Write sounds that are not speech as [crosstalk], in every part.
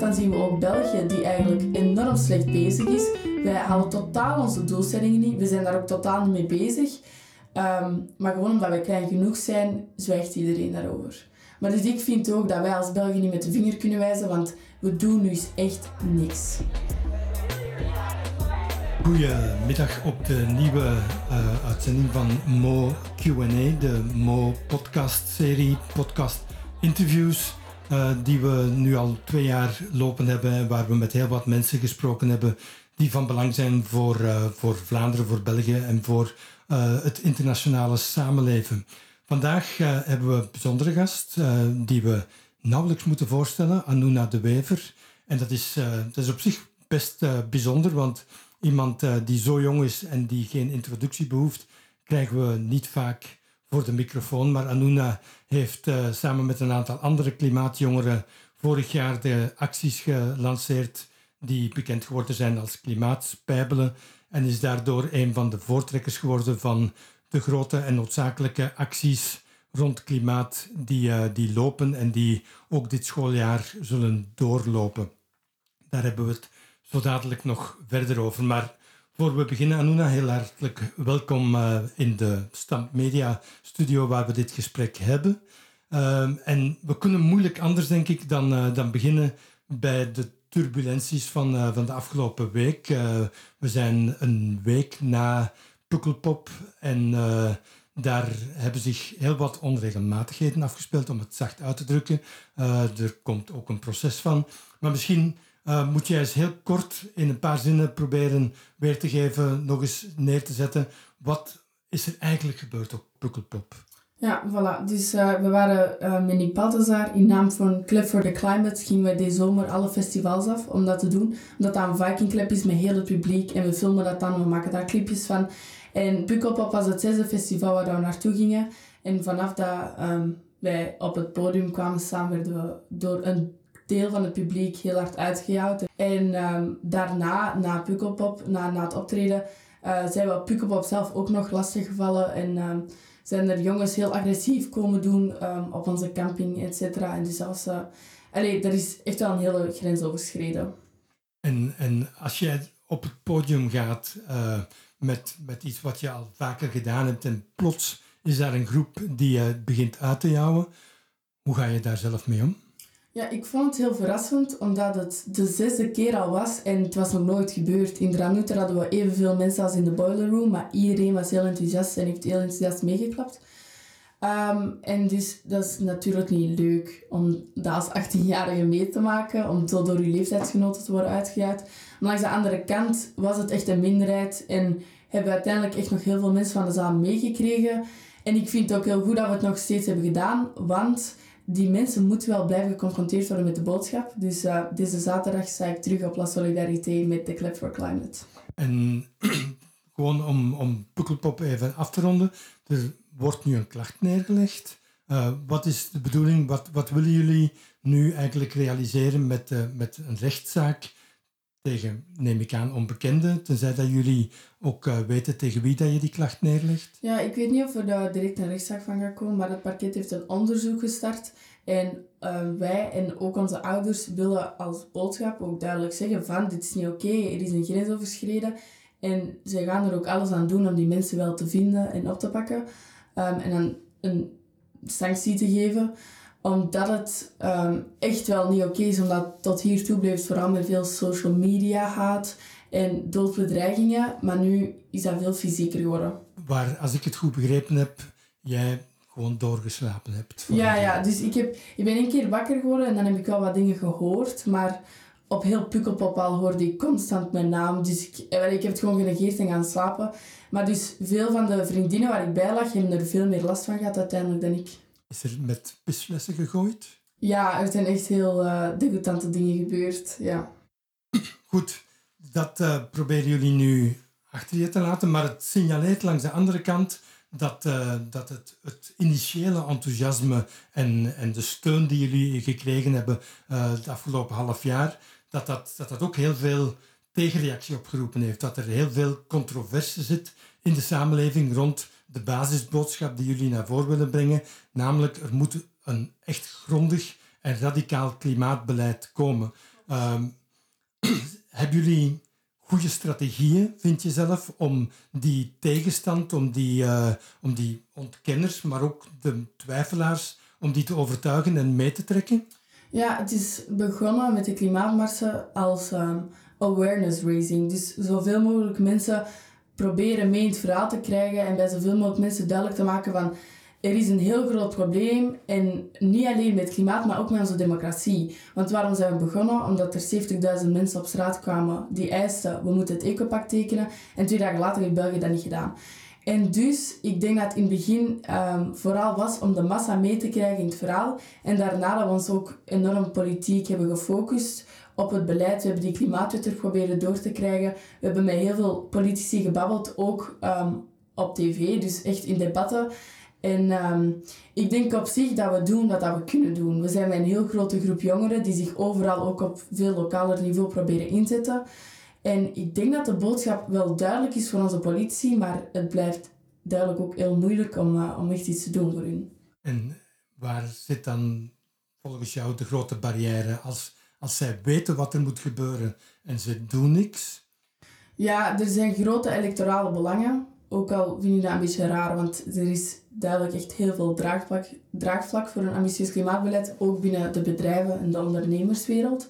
dan zien we ook België, die eigenlijk enorm slecht bezig is. Wij halen totaal onze doelstellingen niet. We zijn daar ook totaal niet mee bezig. Ehm, maar gewoon omdat wij klein genoeg zijn, zwijgt iedereen daarover. Maar dus ik vind ook dat wij als België niet met de vinger kunnen wijzen, want we doen nu echt niks. Goedemiddag op de nieuwe uh, uitzending van Mo Q&A, de Mo podcast serie, podcast interviews, uh, die we nu al twee jaar lopen hebben, waar we met heel wat mensen gesproken hebben die van belang zijn voor, uh, voor Vlaanderen, voor België en voor het internationale samenleven. Vandaag hebben we een bijzondere gast die we nauwelijks moeten voorstellen, Anuna de Wever. En dat is, dat is op zich best bijzonder, want iemand die zo jong is en die geen introductie behoeft, krijgen we niet vaak voor de microfoon. Maar Anuna heeft uh, samen met een aantal andere klimaatjongeren vorig jaar de acties gelanceerd die bekend geworden zijn als klimaatspijbelen en is daardoor een van de voortrekkers geworden van de grote en noodzakelijke acties rond klimaat die, uh, die lopen en die ook dit schooljaar zullen doorlopen. Daar hebben we het zo dadelijk nog verder over. Maar voor we beginnen, Anuna, heel hartelijk welkom uh, in de Stamp Media studio waar we dit gesprek hebben. Uh, en we kunnen moeilijk anders, denk ik, dan, uh, dan beginnen bij de turbulenties van, van de afgelopen week. we zijn een week na Pukkelpop en daar hebben zich heel wat onregelmatigheden afgespeeld, om het zacht uit te drukken. er komt ook een proces van. Maar misschien uh, moet jij eens heel kort in een paar zinnen proberen weer te geven, nog eens neer te zetten. Wat is er eigenlijk gebeurd op Pukkelpop? Ja, voilà. Dus uh, we waren uh, met Balthazar in naam van Club for the Climate gingen we deze zomer alle festivals af om dat te doen. Omdat dat een Viking Club is met heel het publiek en we filmen dat dan, we maken daar clipjes van. En Pukkelpop was het zesde festival waar we naartoe gingen. En vanaf dat um, wij op het podium kwamen staan, werden we door een deel van het publiek heel hard uitgejouwd. En ehm, daarna, na Pukkelpop, na, na het optreden, uh, zijn we op Pukkelpop zelf ook nog lastig gevallen. En um, zijn er jongens heel agressief komen doen um, op onze camping, et cetera. En dus zelfs... Uh, allee, is echt wel een hele grens overschreden. En, en als jij op het podium gaat uh, met, met iets wat je al vaker gedaan hebt en plots is daar een groep die je begint uit te jouwen, hoe ga je daar zelf mee om? Ja, ik vond het heel verrassend, omdat het de zesde keer al was en het was nog nooit gebeurd. In Dranuter hadden we evenveel mensen als in de boiler room, maar iedereen was heel enthousiast en heeft heel enthousiast meegeklapt. Um, en dus dat is natuurlijk niet leuk om dat als 18-jarige mee te maken, om zo door je leeftijdsgenoten te worden uitgejaagd. Maar langs de andere kant was het echt een minderheid en hebben we uiteindelijk echt nog heel veel mensen van de zaal meegekregen. En ik vind het ook heel goed dat we het nog steeds hebben gedaan, want die mensen moeten wel blijven geconfronteerd worden met de boodschap. Dus uh, deze zaterdag sta ik terug op La Solidarité met de Club for Climate. En [clears throat] gewoon om, om Pukkelpop even af te ronden. Er wordt nu een klacht neergelegd. Uh, wat is de bedoeling? Wat, wat willen jullie nu eigenlijk realiseren met, uh, met een rechtszaak tegen, neem ik aan, onbekenden, tenzij dat jullie ook uh, weten tegen wie dat je die klacht neerlegt? Ja, ik weet niet of er daar direct een rechtszaak van gaat komen, maar het parket heeft een onderzoek gestart. En uh, wij en ook onze ouders willen als boodschap ook duidelijk zeggen van dit is niet oké, er is een grens overschreden. En ze gaan er ook alles aan doen om die mensen wel te vinden en op te pakken. Um, en dan een sanctie te geven omdat het um, echt wel niet oké is, omdat tot hiertoe bleef het vooral met veel social media haat en doodbedreigingen. Maar nu is dat veel fysieker geworden. Waar, als ik het goed begrepen heb, jij gewoon doorgeslapen hebt. Ja, ja, dus ik, heb, ik ben een keer wakker geworden en dan heb ik wel wat dingen gehoord. Maar op heel Pukkelpop al hoorde ik constant mijn naam. Dus ik, eh, ik heb het gewoon genegeerd en gaan slapen. Maar dus veel van de vriendinnen waar ik bij lag, hebben er veel meer last van gehad uiteindelijk dan ik. Is er met pisflessen gegooid? Ja, er zijn echt heel uh, degoutante dingen gebeurd. Ja. Goed, dat uh, proberen jullie nu achter je te laten, maar het signaleert langs de andere kant dat, uh, dat het, het initiële enthousiasme en, en de steun die jullie gekregen hebben uh, het afgelopen half jaar, dat dat, dat dat ook heel veel tegenreactie opgeroepen heeft. Dat er heel veel controverse zit in de samenleving rond de basisboodschap die jullie naar voren willen brengen, namelijk er moet een echt grondig en radicaal klimaatbeleid komen. Ehm, [clears throat] hebben jullie goede strategieën, vind je zelf, om die tegenstand, om die, uh, om die ontkenners, maar ook de twijfelaars, om die te overtuigen en mee te trekken? Ja, het is begonnen met de klimaatmarsen als um, awareness raising. Dus zoveel mogelijk mensen proberen mee in het verhaal te krijgen en bij zoveel mogelijk mensen duidelijk te maken van er is een heel groot probleem en niet alleen met klimaat, maar ook met onze democratie. Want waarom zijn we begonnen? Omdat er 70.000 mensen op straat kwamen die eisten, we moeten het ecopact tekenen. En twee dagen later heeft België dat niet gedaan. En dus, ik denk dat het in het begin um, vooral was om de massa mee te krijgen in het verhaal. En daarna dat we ons ook enorm politiek hebben gefocust op het beleid. We hebben die klimaatwet er proberen door te krijgen. We hebben met heel veel politici gebabbeld, ook um, op tv, dus echt in debatten. En um, ik denk op zich dat we doen wat dat we kunnen doen. We zijn met een heel grote groep jongeren die zich overal ook op veel lokaler niveau proberen inzetten. En ik denk dat de boodschap wel duidelijk is voor onze politie, maar het blijft duidelijk ook heel moeilijk om, uh, om echt iets te doen voor hun. En waar zit dan volgens jou de grote barrière als, als zij weten wat er moet gebeuren en ze doen niks? Ja, er zijn grote electorale belangen. Ook al vind ik dat een beetje raar, want er is duidelijk echt heel veel draagvlak, draagvlak voor een ambitieus klimaatbeleid, ook binnen de bedrijven en de ondernemerswereld.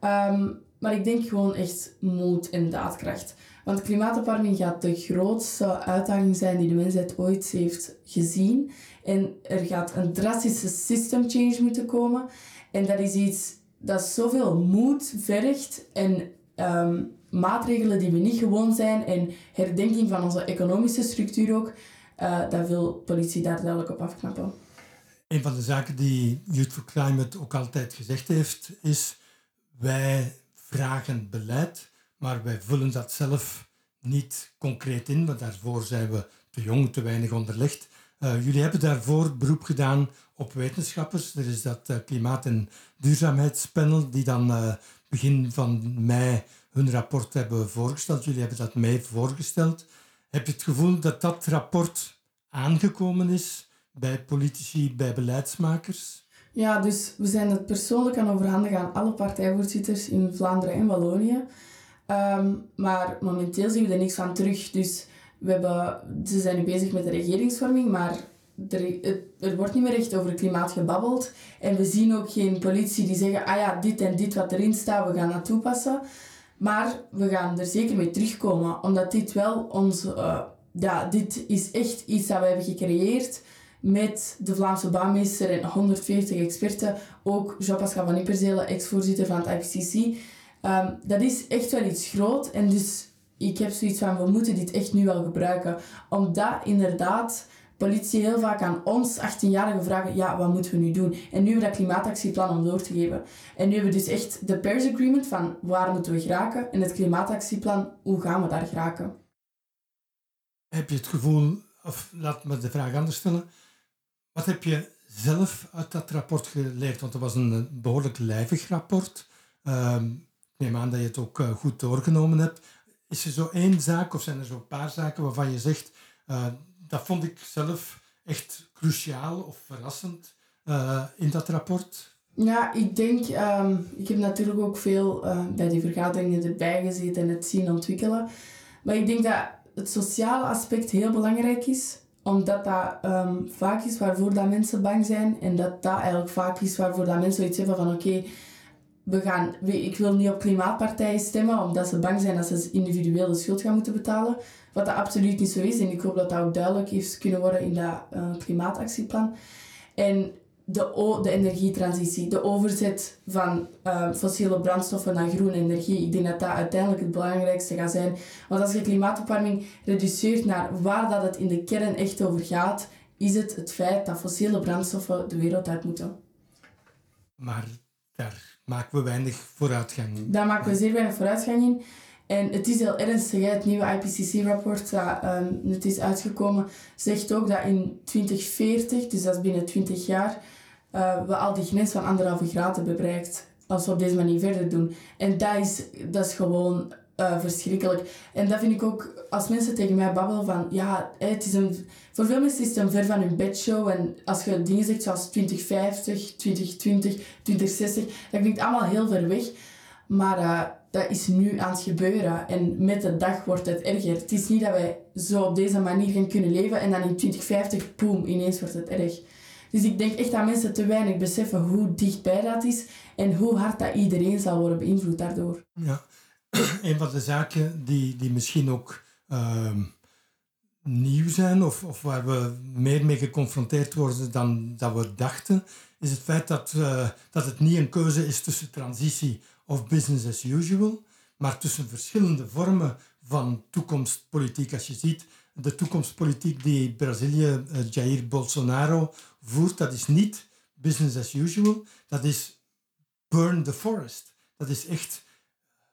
Um, maar ik denk gewoon echt moed en daadkracht. Want klimaatopwarming gaat de grootste uitdaging zijn die de mensheid ooit heeft gezien. En er gaat een drastische system change moeten komen. En dat is iets dat zoveel moed vergt en um, maatregelen die we niet gewoon zijn en herdenking van onze economische structuur ook, uh, dat wil politie daar duidelijk op afknappen. Een van de zaken die Youth for Climate ook altijd gezegd heeft, is wij vragen beleid, maar wij vullen dat zelf niet concreet in, want daarvoor zijn we te jong, te weinig onderlegd. Uh, jullie hebben daarvoor beroep gedaan op wetenschappers. Er is dat uh, klimaat- en duurzaamheidspanel die dan uh, begin van mei hun rapport hebben voorgesteld. Jullie hebben dat mee voorgesteld. Heb je het gevoel dat dat rapport aangekomen is bij politici, bij beleidsmakers? Ja, dus we zijn het persoonlijk aan overhandigen aan alle partijvoorzitters in Vlaanderen en Wallonië. Um, maar momenteel zien we er niks van terug. Dus we hebben, ze zijn nu bezig met de regeringsvorming, maar er, wordt niet meer echt over klimaat gebabbeld. En we zien ook geen politie die zeggen, ah ja, dit en dit wat erin staat, we gaan dat toepassen. Maar we gaan er zeker mee terugkomen, omdat dit wel ons... Uh, ja, dit is echt iets dat we hebben gecreëerd met de Vlaamse baanmeester en 140 experten. Ook Jean-Pascal van Ipperzelen, ex-voorzitter van het IPCC. Ehm, dat is echt wel iets groot. En dus ik heb zoiets van, we moeten dit echt nu wel gebruiken. Omdat inderdaad politie heel vaak aan ons 18-jarigen vragen, ja, wat moeten we nu doen? En nu hebben we dat klimaatactieplan om door te geven. En nu hebben we dus echt de Paris Agreement van waar moeten we geraken en het klimaatactieplan, hoe gaan we daar geraken? Heb je het gevoel, of laat me de vraag anders stellen, wat heb je zelf uit dat rapport geleerd? Want het was een behoorlijk lijvig rapport. Uh, ik neem aan dat je het ook eh, goed doorgenomen hebt. Is er zo één zaak of zijn er zo een paar zaken waarvan je zegt, uh, dat vond ik zelf echt cruciaal of verrassend uh, in dat rapport? Ja, ik denk, um, ik heb natuurlijk ook veel bij die vergaderingen erbij gezeten en het zien ontwikkelen. Maar ik denk dat het sociale aspect heel belangrijk is omdat dat um, vaak is waarvoor dat mensen bang zijn. En dat dat eigenlijk vaak is waarvoor dat mensen zoiets hebben van oké, we gaan, ik wil niet op klimaatpartijen stemmen omdat ze bang zijn dat ze individueel de schuld gaan moeten betalen. Wat dat absoluut niet zo is. En ik hoop dat dat ook duidelijk is kunnen worden in dat uh, klimaatactieplan. En de, de energietransitie, de overzet van uh, fossiele brandstoffen naar groene energie. Ik denk dat dat uiteindelijk het belangrijkste gaat zijn. Want als je klimaatopwarming reduceert naar waar dat het in de kern echt over gaat, is het het feit dat fossiele brandstoffen de wereld uit moeten. Maar daar maken we weinig vooruitgang in. Daar maken we zeer weinig vooruitgang in. En het is heel ernstig, het nieuwe IPCC-rapport dat um, is uitgekomen, zegt ook dat in 2040, dus dat is binnen 20 jaar, uh, we al die grens van anderhalve graad hebben bereikt. Als we op deze manier verder doen. En dat is, dat is gewoon uh, verschrikkelijk. En dat vind ik ook, als mensen tegen mij babbelen van, ja, het is een, voor veel mensen is het een ver van hun bedshow. En als je dingen zegt zoals 2050, 2020, 2060, dat klinkt allemaal heel ver weg. Maar uh, dat is nu aan het gebeuren. En met de dag wordt het erger. Het is niet dat wij zo op deze manier gaan kunnen leven en dan in 2050, boom, ineens wordt het erg. Dus ik denk echt dat mensen te weinig beseffen hoe dichtbij dat is en hoe hard dat iedereen zal worden beïnvloed daardoor. Ja, [coughs] een van de zaken die, die misschien ook uh, nieuw zijn of, of waar we meer mee geconfronteerd worden dan dat we dachten, is het feit dat, uh, dat het niet een keuze is tussen transitie of business as usual, maar tussen verschillende vormen van toekomstpolitiek. Als je ziet, de toekomstpolitiek die Brazilië, uh, Jair Bolsonaro, voert, dat is niet business as usual, dat is burn the forest. Dat is echt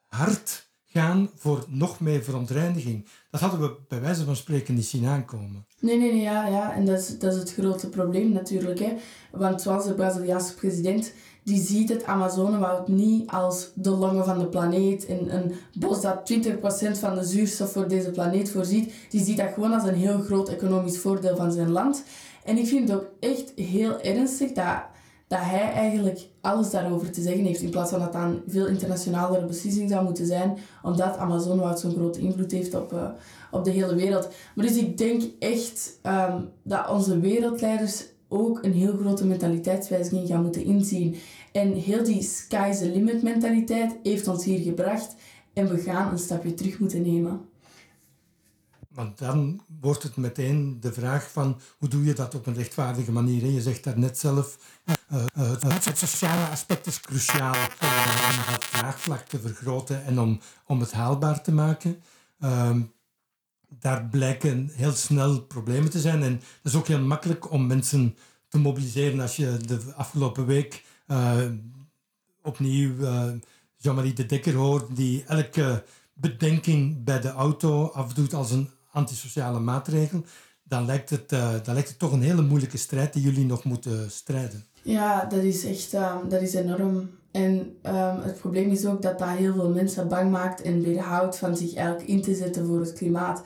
hard gaan voor nog meer verontreiniging. Dat hadden we bij wijze van spreken niet zien aankomen. Nee, nee, nee, ja, ja. En dat is, dat is het grote probleem natuurlijk. Hè. Want zoals de Braziliaanse president, die ziet het Amazonewoud niet als de longen van de planeet en een bos dat 20% van de zuurstof voor deze planeet voorziet. Die ziet dat gewoon als een heel groot economisch voordeel van zijn land. En ik vind het ook echt heel ernstig dat dat hij eigenlijk alles daarover te zeggen heeft, in plaats van dat dat veel internationalere beslissing zou moeten zijn, omdat Amazonewoud zo'n grote invloed heeft op, uh, op de hele wereld. Maar dus ik denk echt um, dat onze wereldleiders ook een heel grote mentaliteitswijziging gaan moeten inzien. En heel die sky's the limit mentaliteit heeft ons hier gebracht en we gaan een stapje terug moeten nemen. Want dan wordt het meteen de vraag van hoe doe je dat op een rechtvaardige manier. Hè? Je zegt daar net zelf, uh, uh, het sociale aspect is cruciaal om het draagvlak te vergroten en om, om het haalbaar te maken. Ehm, daar blijken heel snel problemen te zijn. En het is ook heel makkelijk om mensen te mobiliseren als je de afgelopen week opnieuw Jean-Marie de Dekker hoort, die elke bedenking bij de auto afdoet als een antisociale maatregel, dan lijkt, het, uh, dan lijkt het toch een hele moeilijke strijd die jullie nog moeten strijden. Ja, dat is echt um, dat is enorm. En um, het probleem is ook dat dat heel veel mensen bang maakt en weerhoudt van zich eigenlijk in te zetten voor het klimaat.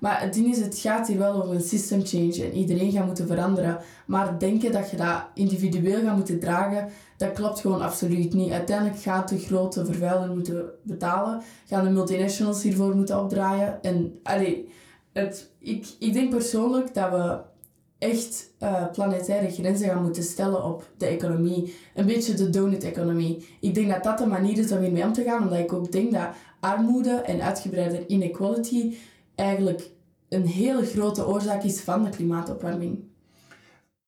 Maar het ding is, het gaat hier wel over een system change en iedereen gaat moeten veranderen. Maar denken dat je dat individueel gaat moeten dragen, dat klopt gewoon absoluut niet. Uiteindelijk gaat de grote vervuiler moeten betalen, gaan de multinationals hiervoor moeten opdraaien. En allee, ik, ik denk persoonlijk dat we echt uh, planetaire grenzen gaan moeten stellen op de economie. Een beetje de donut-economie. Ik denk dat dat de manier is om hiermee om te gaan, omdat ik ook denk dat armoede en uitgebreide inequality eigenlijk een hele grote oorzaak is van de klimaatopwarming.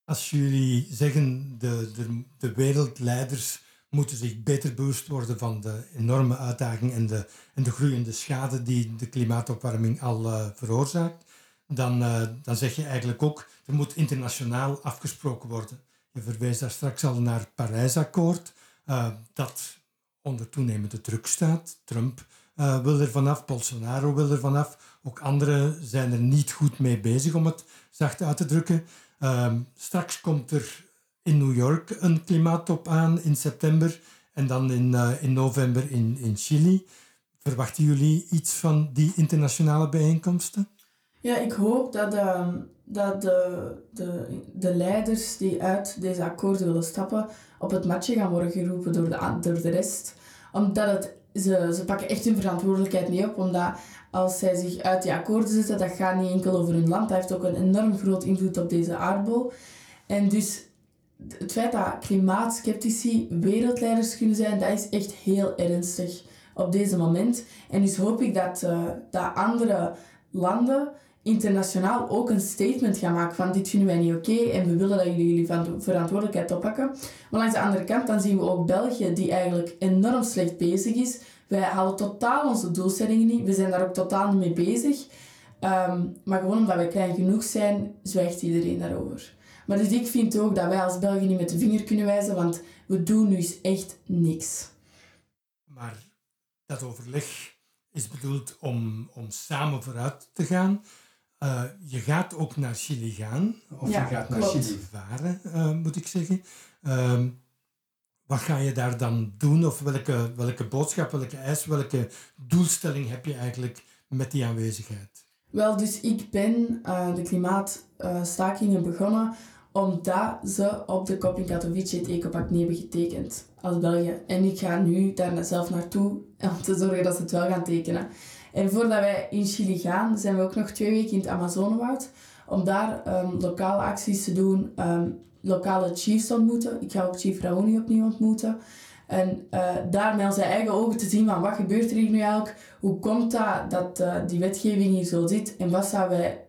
Als jullie zeggen de, de, de wereldleiders moeten zich beter bewust worden van de enorme uitdaging en de, en de groeiende schade die de klimaatopwarming al uh, veroorzaakt, dan, uh, dan zeg je eigenlijk ook, er moet internationaal afgesproken worden. Je verwees daar straks al naar het Parijsakkoord, uh, dat onder toenemende druk staat. Trump wil er vanaf, Bolsonaro wil er vanaf, ook anderen zijn er niet goed mee bezig om het zacht uit te drukken. Ehm, straks komt er in New York een klimaattop aan in september en dan in, uh, in november in, in Chili. Verwachten jullie iets van die internationale bijeenkomsten? Ja, ik hoop dat, uh, dat de, de, de leiders die uit deze akkoorden willen stappen op het matje gaan worden geroepen door de, door de rest. Omdat het, ze, ze pakken echt hun verantwoordelijkheid niet op, omdat als zij zich uit die akkoorden zetten, dat gaat niet enkel over hun land, dat heeft ook een enorm groot invloed op deze aardbol. En dus het feit dat klimaatskeptici wereldleiders kunnen zijn, dat is echt heel ernstig op deze moment. En dus hoop ik dat, uh, dat andere landen internationaal ook een statement gaan maken van dit vinden wij niet oké en we willen dat jullie jullie verantwoordelijkheid oppakken. Maar langs de andere kant dan zien we ook België die eigenlijk enorm slecht bezig is. Wij halen totaal onze doelstellingen niet. We zijn daar ook totaal niet mee bezig. Um, maar gewoon omdat wij klein genoeg zijn, zwijgt iedereen daarover. Maar dus ik vind ook dat wij als België niet met de vinger kunnen wijzen, want we doen nu echt niks. Maar dat overleg is bedoeld om, om samen vooruit te gaan. Uh, je gaat ook naar Chili gaan, of ja, je gaat naar Chili varen, uh, moet ik zeggen. Uh, wat ga je daar dan doen? Of welke, welke boodschap, welke eis, welke doelstelling heb je eigenlijk met die aanwezigheid? Wel, dus ik ben uh, de klimaatstakingen begonnen Omdat ze op de kop in Katowice het ecopact niet hebben getekend als België. En ik ga nu daar zelf naartoe om te zorgen dat ze het wel gaan tekenen. En voordat wij in Chili gaan, zijn we ook nog twee weken in het Amazonewoud. Om daar um, lokale acties te doen, um, lokale chiefs ontmoeten. Ik ga ook Chief Raoni opnieuw ontmoeten. En uh, daar met onze eigen ogen te zien van wat gebeurt er hier nu eigenlijk, hoe komt dat dat uh, die wetgeving hier zo zit en wat zouden wij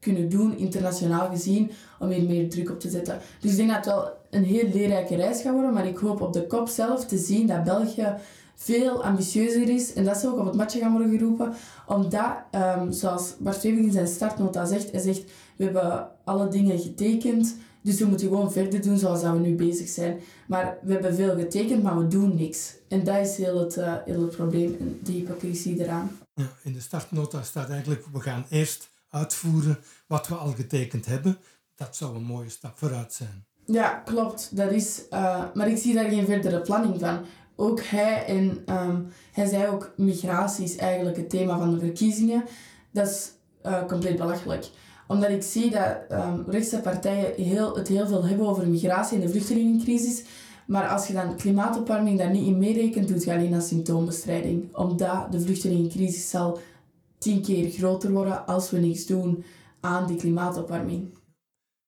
kunnen doen, internationaal gezien, om hier meer druk op te zetten. Dus ik denk dat het wel een heel leerrijke reis gaat worden, maar ik hoop op de kop zelf te zien dat België veel ambitieuzer is en dat ze ook op het matje gaan worden geroepen, omdat, um, zoals Bart in zijn startnota zegt, hij zegt, we hebben alle dingen getekend, dus we moeten gewoon verder doen zoals we nu bezig zijn. Maar we hebben veel getekend, maar we doen niks. En dat is heel het, uh, heel het probleem de hypocrisie eraan. Ja, in de startnota staat eigenlijk, we gaan eerst uitvoeren wat we al getekend hebben. Dat zou een mooie stap vooruit zijn. Ja, klopt. Dat is, uh, maar ik zie daar geen verdere planning van. Ook hij en um, hij zei ook migratie is eigenlijk het thema van de verkiezingen. Dat is uh, compleet belachelijk omdat ik zie dat um, rechtse partijen heel, het heel veel hebben over migratie en de vluchtelingencrisis. Maar als je dan klimaatopwarming daar niet in meerekent, doet je alleen aan symptoombestrijding. Omdat de vluchtelingencrisis zal tien keer groter worden als we niets doen aan die klimaatopwarming.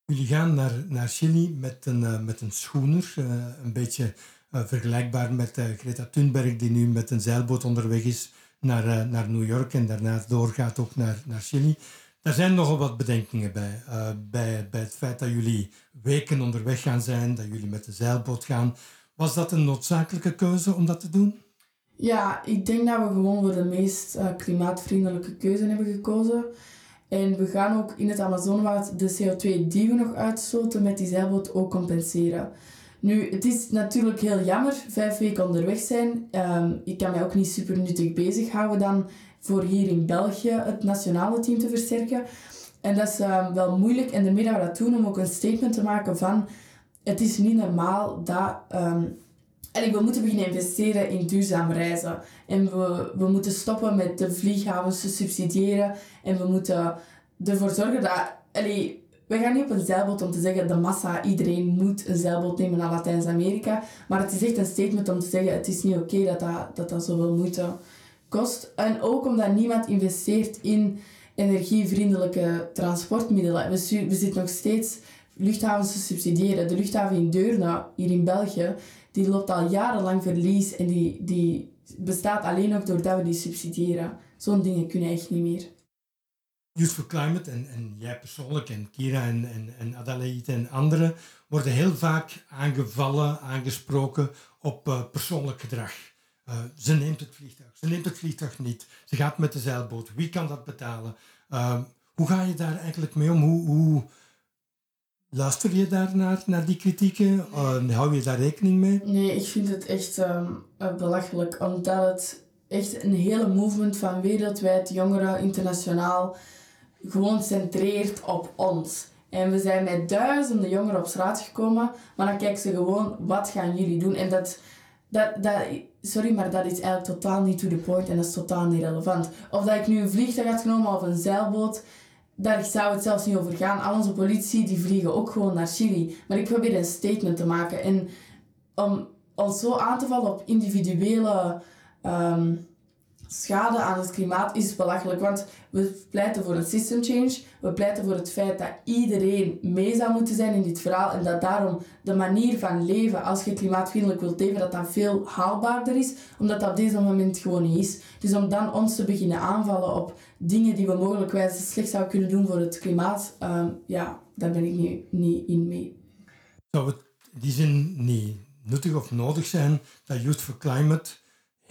Jullie gaan naar, naar Chili met een, uh, met een schoener, uh, een beetje uh, vergelijkbaar met Greta Thunberg, die nu met een zeilboot onderweg is naar, naar New York en daarna doorgaat ook naar, naar Chili. Daar zijn nogal wat bedenkingen bij. Bij. Bij het feit dat jullie weken onderweg gaan zijn, dat jullie met de zeilboot gaan. Was dat een noodzakelijke keuze om dat te doen? Ja, ik denk dat we gewoon voor de meest uh, klimaatvriendelijke keuze hebben gekozen. En we gaan ook in het Amazonewoud de CO2 die we nog uitstoten met die zeilboot ook compenseren. Nu, het is natuurlijk heel jammer, vijf weken onderweg zijn. Um, ik kan mij ook niet super nuttig bezighouden dan voor hier in België het nationale team te versterken. En dat is uh, wel moeilijk. En dat we dat doen om ook een statement te maken van... Het is niet normaal dat... Um, we moeten beginnen investeren in duurzaam reizen. En we, we moeten stoppen met de vlieghavens te subsidiëren. En we moeten ervoor zorgen dat... Allee, we gaan niet op een zeilboot om te zeggen de massa, iedereen moet een zeilboot nemen naar Latijns-Amerika. Maar het is echt een statement om te zeggen het is niet oké dat, dat, dat dat zoveel moeite kost. En ook omdat niemand investeert in energievriendelijke transportmiddelen. We, we zitten nog steeds luchthavens te subsidiëren. De luchthaven in Deurne, hier in België, die loopt al jarenlang verlies en die, die bestaat alleen nog doordat we die subsidiëren. Zo'n dingen kunnen echt niet meer. Youth for Climate en, en jij persoonlijk en Kira en, en, en Adelaide en anderen worden heel vaak aangevallen, aangesproken op uh, persoonlijk gedrag. Uh, ze neemt het vliegtuig, ze neemt het vliegtuig niet, ze gaat met de zeilboot, wie kan dat betalen? Uh, hoe ga je daar eigenlijk mee om? Hoe, hoe luister je daar naar, die kritieken? hou je daar rekening mee? Nee, ik vind het echt um, belachelijk, omdat het echt een hele movement van wereldwijd jongeren, internationaal, gewoon centreert op ons. En we zijn met duizenden jongeren op straat gekomen, maar dan kijken ze gewoon, wat gaan jullie doen? En dat, dat, dat, sorry, maar dat is eigenlijk totaal niet to the point en dat is totaal niet relevant. Of dat ik nu een vliegtuig had genomen of een zeilboot, daar zou het zelfs niet over gaan. Al onze politie, die vliegen ook gewoon naar Chili. Maar ik probeer een statement te maken. En om ons zo aan te vallen op individuele... Um, schade aan het klimaat is belachelijk. Want we pleiten voor een system change. We pleiten voor het feit dat iedereen mee zou moeten zijn in dit verhaal. En dat daarom de manier van leven, als je klimaatvriendelijk wilt leven, dat dat veel haalbaarder is. Omdat dat op deze moment gewoon niet is. Dus om dan ons te beginnen aanvallen op dingen die we mogelijkwijs slecht zouden kunnen doen voor het klimaat. Um, ja, daar ben ik niet, niet in mee. Zou het in die zin niet nuttig of nodig zijn dat Youth for Climate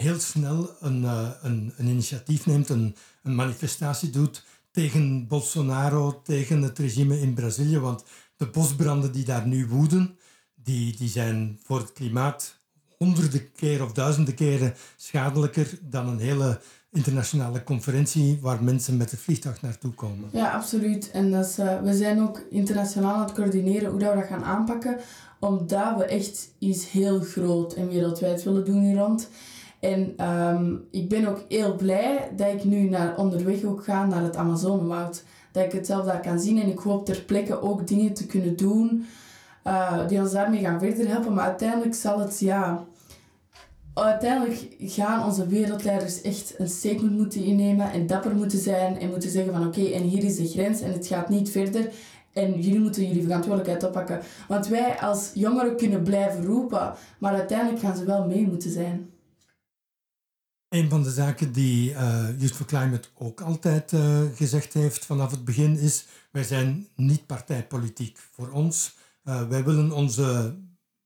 heel snel een, uh, een, een, initiatief neemt, een, een manifestatie doet tegen Bolsonaro, tegen het regime in Brazilië. Want de bosbranden die daar nu woeden, die, die zijn voor het klimaat honderden keer of duizenden keren schadelijker dan een hele internationale conferentie waar mensen met het vliegtuig naartoe komen. Ja, absoluut. En dat uh, we zijn ook internationaal aan het coördineren hoe dat we dat gaan aanpakken, omdat we echt iets heel groot en wereldwijd willen doen hier rond. En um, ik ben ook heel blij dat ik nu naar, onderweg ook ga naar het Amazonewoud. dat ik het zelf daar kan zien. En ik hoop ter plekke ook dingen te kunnen doen uh, die ons daarmee gaan verder helpen. Maar uiteindelijk zal het, ja... Uiteindelijk gaan onze wereldleiders echt een statement moeten innemen en dapper moeten zijn en moeten zeggen van oké, en hier is de grens en het gaat niet verder. En jullie moeten jullie verantwoordelijkheid oppakken. Want wij als jongeren kunnen blijven roepen, maar uiteindelijk gaan ze wel mee moeten zijn. Een van de zaken die uh, Youth for Climate ook altijd uh, gezegd heeft vanaf het begin is: wij zijn niet partijpolitiek. Voor ons, uh, wij willen onze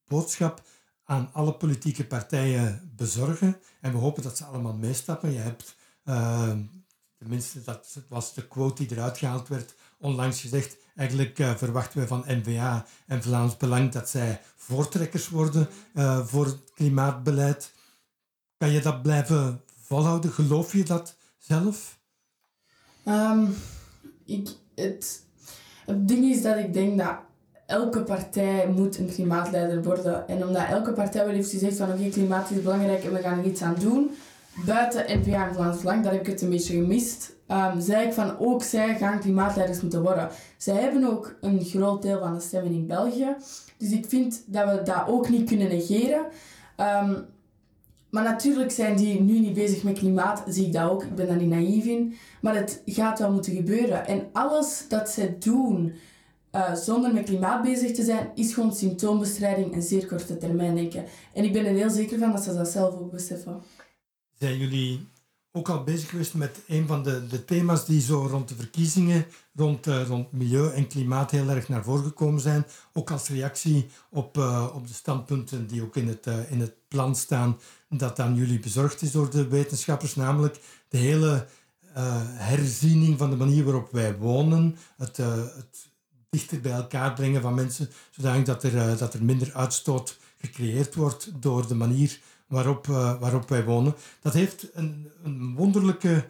boodschap aan alle politieke partijen bezorgen en we hopen dat ze allemaal meestappen. Je hebt, tenminste, dat was de quote die eruit gehaald werd, onlangs gezegd: eigenlijk verwachten we van NVA en Vlaams Belang dat zij voortrekkers worden voor het klimaatbeleid. Kan je dat blijven volhouden? Geloof je dat zelf? Um, ik, het, het ding is dat ik denk dat elke partij moet een klimaatleider worden. En omdat elke partij wel heeft gezegd van oké, klimaat is belangrijk en we gaan er iets aan doen. Buiten NPA en Vlaams Belang, daar heb ik het een beetje gemist. Um, zei ik van ook zij gaan klimaatleiders moeten worden. Zij hebben ook een groot deel van de stemmen in België. Dus ik vind dat we dat ook niet kunnen negeren. Um, maar natuurlijk zijn die nu niet bezig met klimaat, zie ik dat ook. Ik ben daar niet naïef in. Maar het gaat wel moeten gebeuren. En alles dat zij doen uh, zonder met klimaat bezig te zijn, is gewoon symptoombestrijding en zeer korte termijn denken. En ik ben er heel zeker van dat ze dat zelf ook beseffen. Zijn jullie ook al bezig geweest met een van de, de thema's die zo rond de verkiezingen, rond, uh, rond milieu en klimaat heel erg naar voren gekomen zijn. Ook als reactie op, uh, op de standpunten die ook in het, uh, in het plan staan dat aan jullie bezorgd is door de wetenschappers, namelijk de hele herziening van de manier waarop wij wonen, het, het dichter bij elkaar brengen van mensen, zodat dat er, dat er minder uitstoot gecreëerd wordt door de manier waarop, uh, waarop wij wonen. Dat heeft een, een wonderlijke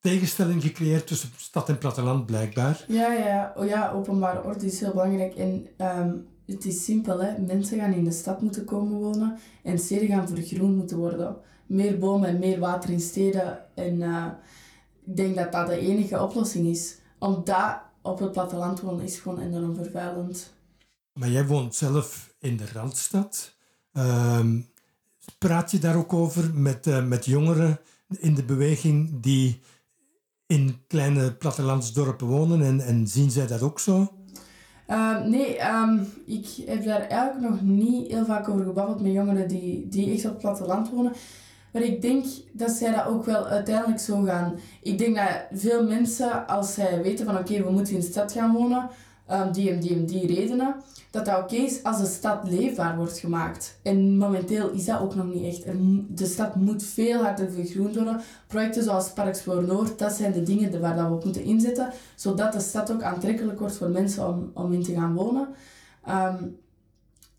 tegenstelling gecreëerd tussen stad en platteland, blijkbaar. Ja, ja, oh, ja openbare orde is heel belangrijk. En um, het is simpel, hè. mensen gaan in de stad moeten komen wonen en steden gaan vergroen moeten worden. Meer bomen en meer water in steden. En uh, ik denk dat dat de enige oplossing is. Omdat op het platteland wonen is gewoon enorm vervuilend. Maar jij woont zelf in de Randstad. Um, Praat je daar ook over met, uh, met jongeren in de beweging die in kleine plattelandsdorpen wonen en, en zien zij dat ook zo? Uh, nee, um, ik heb daar eigenlijk nog niet heel vaak over gebabbeld met jongeren die, die echt op het platteland wonen. Maar ik denk dat zij dat ook wel uiteindelijk zo gaan. Ik denk dat veel mensen, als zij weten van oké, we moeten in de stad gaan wonen, um, die en die en die redenen, dat dat oké is als de stad leefbaar wordt gemaakt. En momenteel is dat ook nog niet echt. de stad moet veel harder vergroend worden. Projecten zoals Parkspoor Noord, dat zijn de dingen waar dat we op moeten inzetten, zodat de stad ook aantrekkelijk wordt voor mensen om, om in te gaan wonen. Ehm,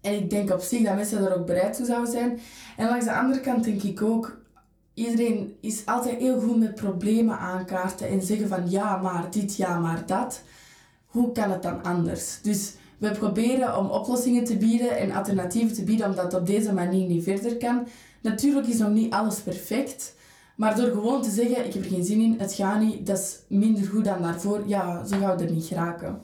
en ik denk op zich dat mensen daar ook bereid toe zouden zijn. En langs de andere kant denk ik ook, iedereen is altijd heel goed met problemen aankaarten en zeggen van ja maar dit, ja maar dat. Hoe kan het dan anders? Dus we proberen om oplossingen te bieden en alternatieven te bieden, omdat het op deze manier niet verder kan. Natuurlijk is nog niet alles perfect, maar door gewoon te zeggen, ik heb er geen zin in, het gaat niet, dat is minder goed dan daarvoor, ja, zo gaan we er niet geraken.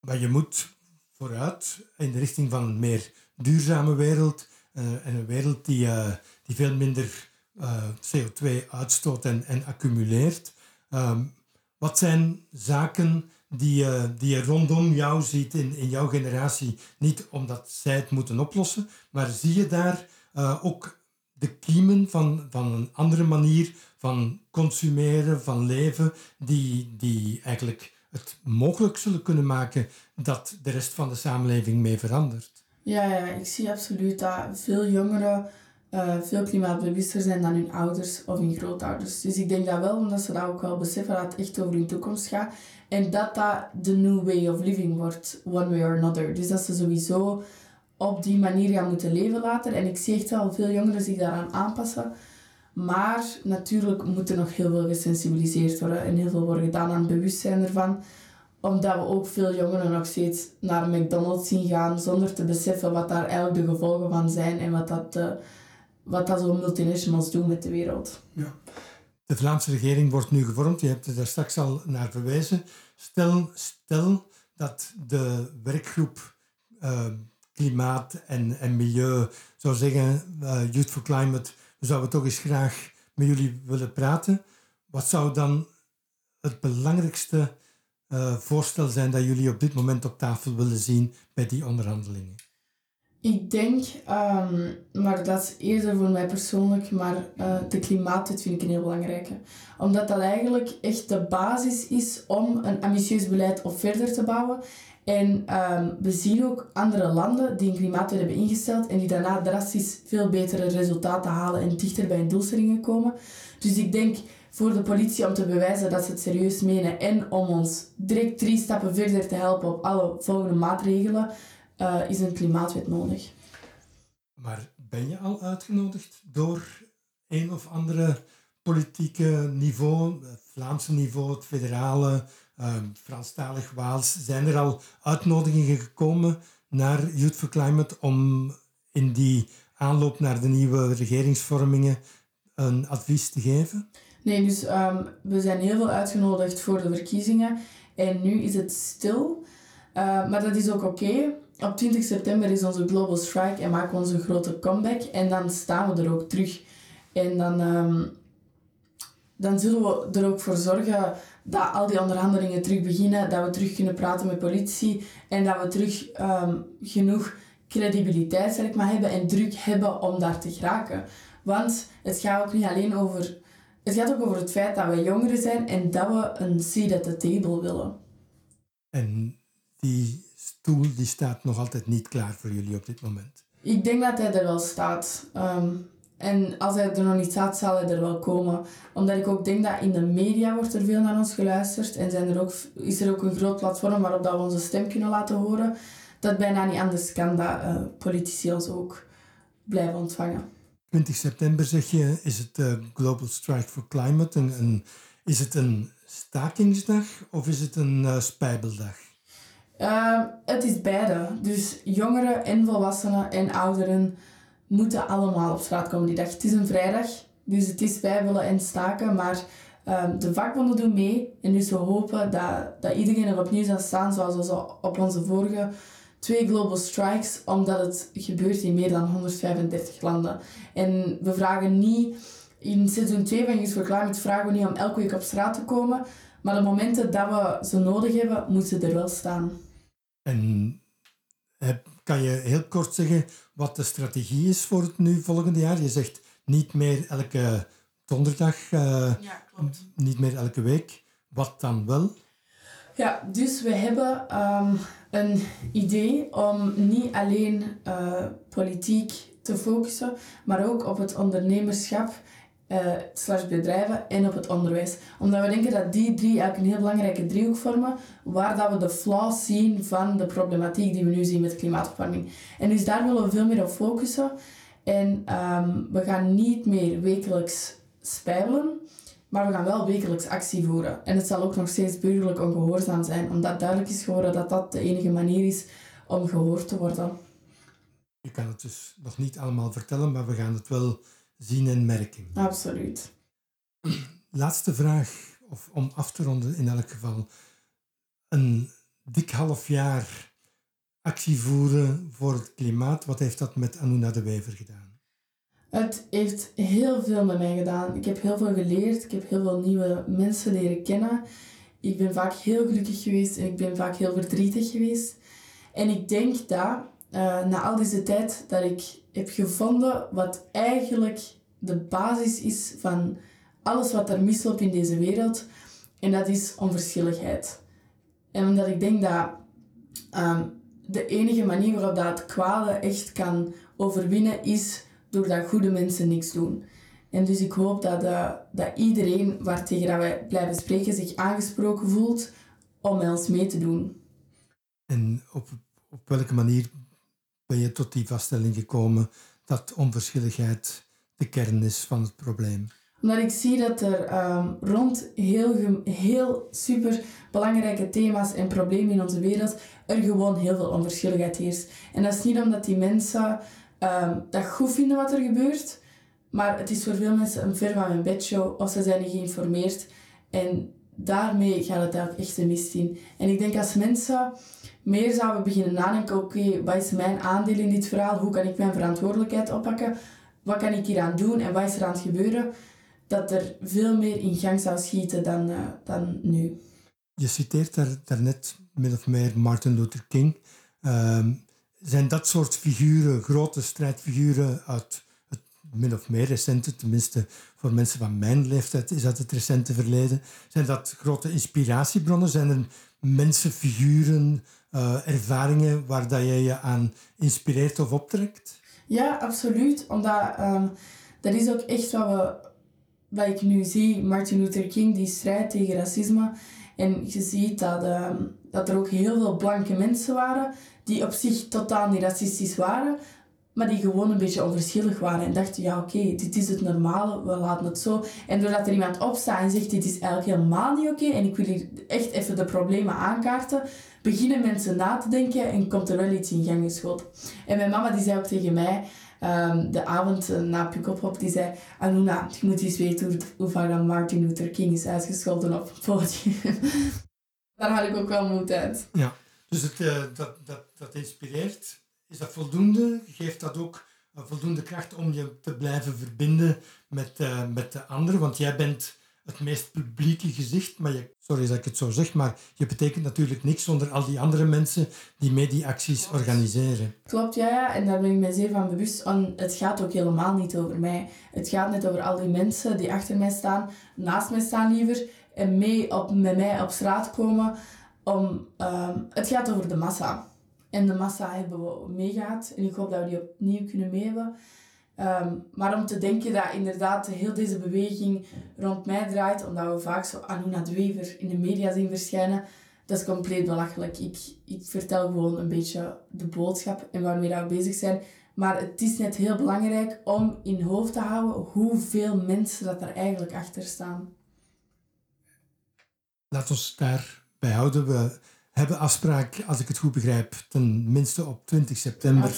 Maar je moet vooruit in de richting van een meer duurzame wereld, uh, en een wereld die, uh, die veel minder eh, CO2 uitstoot en, en accumuleert. Um, wat zijn zaken die, uh, die je rondom jou ziet in, in jouw generatie. Niet omdat zij het moeten oplossen, maar zie je daar uh, ook de kiemen van, van een andere manier van consumeren, van leven, die, die eigenlijk het mogelijk zullen kunnen maken dat de rest van de samenleving mee verandert. Ja, ja ik zie absoluut dat veel jongeren uh, veel klimaatbewuster zijn dan hun ouders of hun grootouders. Dus ik denk dat wel, omdat ze dat ook wel beseffen dat het echt over hun toekomst gaat. En dat dat de new way of living wordt, one way or another. Dus dat ze sowieso op die manier gaan moeten leven later. En ik zie echt wel veel jongeren zich daaraan aanpassen. Maar natuurlijk moet er nog heel veel gesensibiliseerd worden en heel veel worden gedaan aan het bewustzijn ervan. Omdat we ook veel jongeren nog steeds naar McDonald's zien gaan zonder te beseffen wat daar eigenlijk de gevolgen van zijn en wat dat... Uh, wat dat zo'n multinationals doen met de wereld. Ja. De Vlaamse regering wordt nu gevormd. Je hebt er daar straks al naar verwezen. stel, stel dat de werkgroep uh, klimaat en, en milieu zou zeggen, uh, Youth for Climate, we zouden toch eens graag met jullie willen praten. Wat zou dan het belangrijkste uh, voorstel zijn dat jullie op dit moment op tafel willen zien bij die onderhandelingen? Ik denk, um, maar dat is eerder voor mij persoonlijk, maar uh, de klimaatwet vind ik een heel belangrijke. Omdat dat eigenlijk echt de basis is om een ambitieus beleid op verder te bouwen. En um, we zien ook andere landen die een klimaatwet hebben ingesteld en die daarna drastisch veel betere resultaten halen en dichter bij hun doelstellingen komen. Dus ik denk voor de politie om te bewijzen dat ze het serieus menen en om ons direct drie stappen verder te helpen op alle volgende maatregelen, uh, is een klimaatwet nodig. Maar ben je al uitgenodigd door een of andere politieke niveau, het Vlaamse niveau, het federale, uh, Franstalig Waals, zijn er al uitnodigingen gekomen naar Youth for Climate om in die aanloop naar de nieuwe regeringsvormingen een advies te geven? Nee, dus um, we zijn heel veel uitgenodigd voor de verkiezingen en nu is het stil. Uh, maar dat is ook oké. Okay. Op 20 september is onze Global Strike en maken we onze grote comeback. En dan staan we er ook terug. En dan, um, dan zullen we er ook voor zorgen dat al die onderhandelingen terug beginnen. Dat we terug kunnen praten met politie. En dat we terug um, genoeg credibiliteit zeg maar, hebben en druk hebben om daar te geraken. Want het gaat ook niet alleen over... Het gaat ook over het feit dat we jongeren zijn en dat we een seat at the table willen. En die stoel die staat nog altijd niet klaar voor jullie op dit moment? Ik denk dat hij er wel staat. Um, en als hij er nog niet staat, zal hij er wel komen. Omdat ik ook denk dat in de media wordt er veel naar ons geluisterd. En zijn er ook, is er ook een groot platform waarop dat we onze stem kunnen laten horen. Dat bijna niet anders kan dat uh, politici ons ook blijven ontvangen. 20 september zeg je, is het uh, Global Strike for Climate. Een, een, is het een stakingsdag of is het een uh, spijbeldag? Uh, het is beide. Dus jongeren en volwassenen en ouderen moeten allemaal op straat komen die dag. Het is een vrijdag, dus het is willen en staken, maar uh, de vakbonden doen mee. En dus we hopen dat, dat iedereen er opnieuw zal staan, zoals we op onze vorige twee global strikes, omdat het gebeurt in meer dan 135 landen. En we vragen niet, in seizoen 2 van Youth for Climate vragen we niet om elke week op straat te komen, maar de momenten dat we ze nodig hebben, moeten ze er wel staan. En kan je heel kort zeggen wat de strategie is voor het nu volgende jaar? Je zegt niet meer elke donderdag, uh, ja, klopt. niet meer elke week. Wat dan wel? Ja, dus we hebben um, een idee om niet alleen uh, politiek te focussen, maar ook op het ondernemerschap uh, slash bedrijven en op het onderwijs. Omdat we denken dat die drie eigenlijk een heel belangrijke driehoek vormen, waar dat we de flaws zien van de problematiek die we nu zien met klimaatverwarming. En dus daar willen we veel meer op focussen. En um, we gaan niet meer wekelijks spijbelen, maar we gaan wel wekelijks actie voeren. En het zal ook nog steeds burgerlijk ongehoorzaam zijn, omdat duidelijk is geworden dat dat de enige manier is om gehoord te worden. Je kan het dus nog niet allemaal vertellen, maar we gaan het wel zien en merken. Absoluut. Laatste vraag, of om af te ronden in elk geval. Een dik half jaar actie voeren voor het klimaat, wat heeft dat met Anuna de Wever gedaan? Het heeft heel veel met mij gedaan. Ik heb heel veel geleerd. Ik heb heel veel nieuwe mensen leren kennen. Ik ben vaak heel gelukkig geweest en ik ben vaak heel verdrietig geweest. En ik denk dat uh, na al deze tijd dat ik heb gevonden wat eigenlijk de basis is van alles wat er misloopt in deze wereld. En dat is onverschilligheid. En omdat ik denk dat um, de enige manier waarop dat het kwade echt kan overwinnen is doordat goede mensen niks doen. En dus ik hoop dat, uh, dat iedereen waartegen dat wij blijven spreken zich aangesproken voelt om met ons mee te doen. En op, op welke manier ben je tot die vaststelling gekomen dat onverschilligheid de kern is van het probleem? Omdat ik zie dat er um, rond heel, heel super belangrijke thema's en problemen in onze wereld er gewoon heel veel onverschilligheid heerst. En dat is niet omdat die mensen um, dat goed vinden wat er gebeurt, maar het is voor veel mensen een ver van mijn bedshow of ze zijn niet geïnformeerd. En daarmee gaat het eigenlijk echt de mist in. En ik denk als mensen meer zouden beginnen nadenken, oké, wat is mijn aandeel in dit verhaal? Hoe kan ik mijn verantwoordelijkheid oppakken? Wat kan ik hier aan doen en wat is er aan het gebeuren? Dat er veel meer in gang zou schieten dan, uh, dan nu. Je citeert daar, daarnet min of meer Martin Luther King. Ehm, zijn dat soort figuren, grote strijdfiguren uit het min of meer recente, tenminste voor mensen van mijn leeftijd is dat het recente verleden, zijn dat grote inspiratiebronnen? Zijn er mensen, figuren, uh, ervaringen waar dat je je aan inspireert of optrekt? Ja, absoluut. Omdat um, dat is ook echt wat, we, wat ik nu zie. Martin Luther King, die strijd tegen racisme. En je ziet dat, um, dat er ook heel veel blanke mensen waren die op zich totaal niet racistisch waren, maar die gewoon een beetje onverschillig waren en dachten, ja oké, dit is het normale, we laten het zo. En doordat er iemand opstaat en zegt, dit is eigenlijk helemaal niet oké en ik wil hier echt even de problemen aankaarten, beginnen mensen na te denken en komt er wel iets in gang geschoten. En mijn mama die zei ook tegen mij, um, de avond na Pukkelpop, die zei, Anuna, je moet eens weten hoe, vaak Martin Luther King is uitgescholden op het podium. [laughs] Daar had ik ook wel moed uit. Ja, dus het, uh, dat, dat, dat inspireert. Is dat voldoende? Geeft dat ook voldoende kracht om je te blijven verbinden met, uh, met de anderen? Want jij bent het meest publieke gezicht, maar je, sorry dat ik het zo zeg, maar je betekent natuurlijk niks zonder al die andere mensen die mee die acties organiseren. Klopt, ja, ja, en daar ben ik me zeer van bewust. En het gaat ook helemaal niet over mij. Het gaat net over al die mensen die achter mij staan, naast mij staan liever, en mee op, met mij op straat komen. Om, um, het gaat over de massa. En de massa hebben we meegaat. En ik hoop dat we die opnieuw kunnen meedoen. Um, maar om te denken dat inderdaad heel deze beweging rond mij draait, omdat we vaak zo Anuna de Wever in de media zien verschijnen, dat is compleet belachelijk. Ik, ik vertel gewoon een beetje de boodschap en waarmee we bezig zijn. Maar het is net heel belangrijk om in hoofd te houden hoeveel mensen dat er eigenlijk achter staan. Laat ons daarbij houden. We hebben afspraak, als ik het goed begrijp, tenminste op 20 september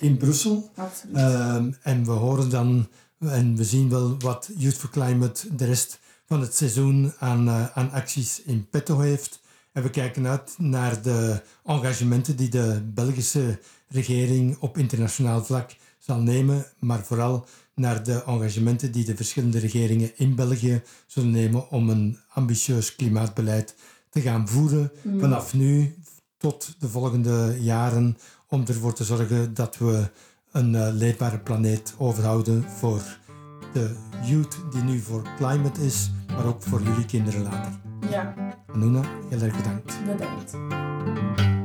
in Brussel. Um, en we horen dan en we zien wel wat Youth for Climate de rest van het seizoen aan, uh, aan acties in petto heeft. En we kijken uit naar de engagementen die de Belgische regering op internationaal vlak zal nemen, maar vooral naar de engagementen die de verschillende regeringen in België zullen nemen om een ambitieus klimaatbeleid te gaan voeren mm. vanaf nu tot de volgende jaren om ervoor te zorgen dat we een uh, leefbare planeet overhouden voor de youth die nu voor climate is, maar ook voor jullie kinderen later. Ja. Anuna, heel erg bedankt. Bedankt.